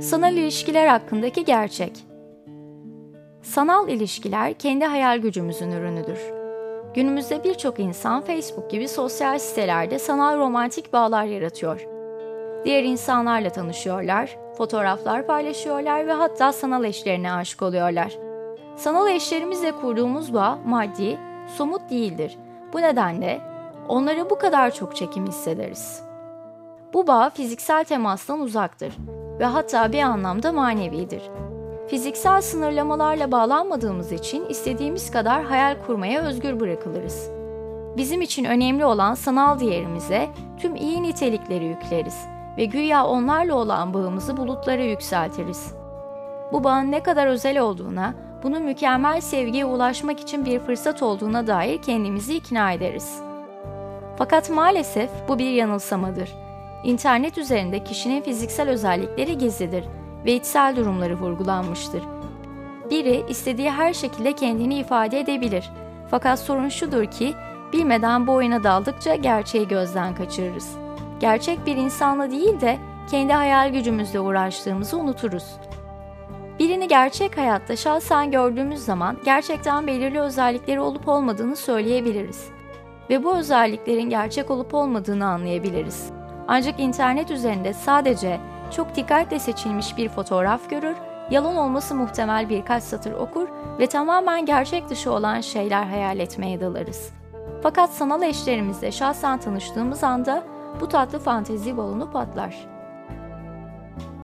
Sanal ilişkiler hakkındaki gerçek. Sanal ilişkiler kendi hayal gücümüzün ürünüdür. Günümüzde birçok insan Facebook gibi sosyal sitelerde sanal romantik bağlar yaratıyor. Diğer insanlarla tanışıyorlar, fotoğraflar paylaşıyorlar ve hatta sanal eşlerine aşık oluyorlar. Sanal eşlerimizle kurduğumuz bağ maddi, somut değildir. Bu nedenle onlara bu kadar çok çekim hissederiz. Bu bağ fiziksel temastan uzaktır ve hatta bir anlamda manevidir. Fiziksel sınırlamalarla bağlanmadığımız için istediğimiz kadar hayal kurmaya özgür bırakılırız. Bizim için önemli olan sanal değerimize tüm iyi nitelikleri yükleriz ve güya onlarla olan bağımızı bulutlara yükseltiriz. Bu bağın ne kadar özel olduğuna, bunun mükemmel sevgiye ulaşmak için bir fırsat olduğuna dair kendimizi ikna ederiz. Fakat maalesef bu bir yanılsamadır İnternet üzerinde kişinin fiziksel özellikleri gizlidir ve içsel durumları vurgulanmıştır. Biri istediği her şekilde kendini ifade edebilir. Fakat sorun şudur ki bilmeden bu oyuna daldıkça gerçeği gözden kaçırırız. Gerçek bir insanla değil de kendi hayal gücümüzle uğraştığımızı unuturuz. Birini gerçek hayatta şahsen gördüğümüz zaman gerçekten belirli özellikleri olup olmadığını söyleyebiliriz ve bu özelliklerin gerçek olup olmadığını anlayabiliriz. Ancak internet üzerinde sadece çok dikkatle seçilmiş bir fotoğraf görür, yalan olması muhtemel birkaç satır okur ve tamamen gerçek dışı olan şeyler hayal etmeye dalarız. Fakat sanal eşlerimizle şahsen tanıştığımız anda bu tatlı fantezi balonu patlar.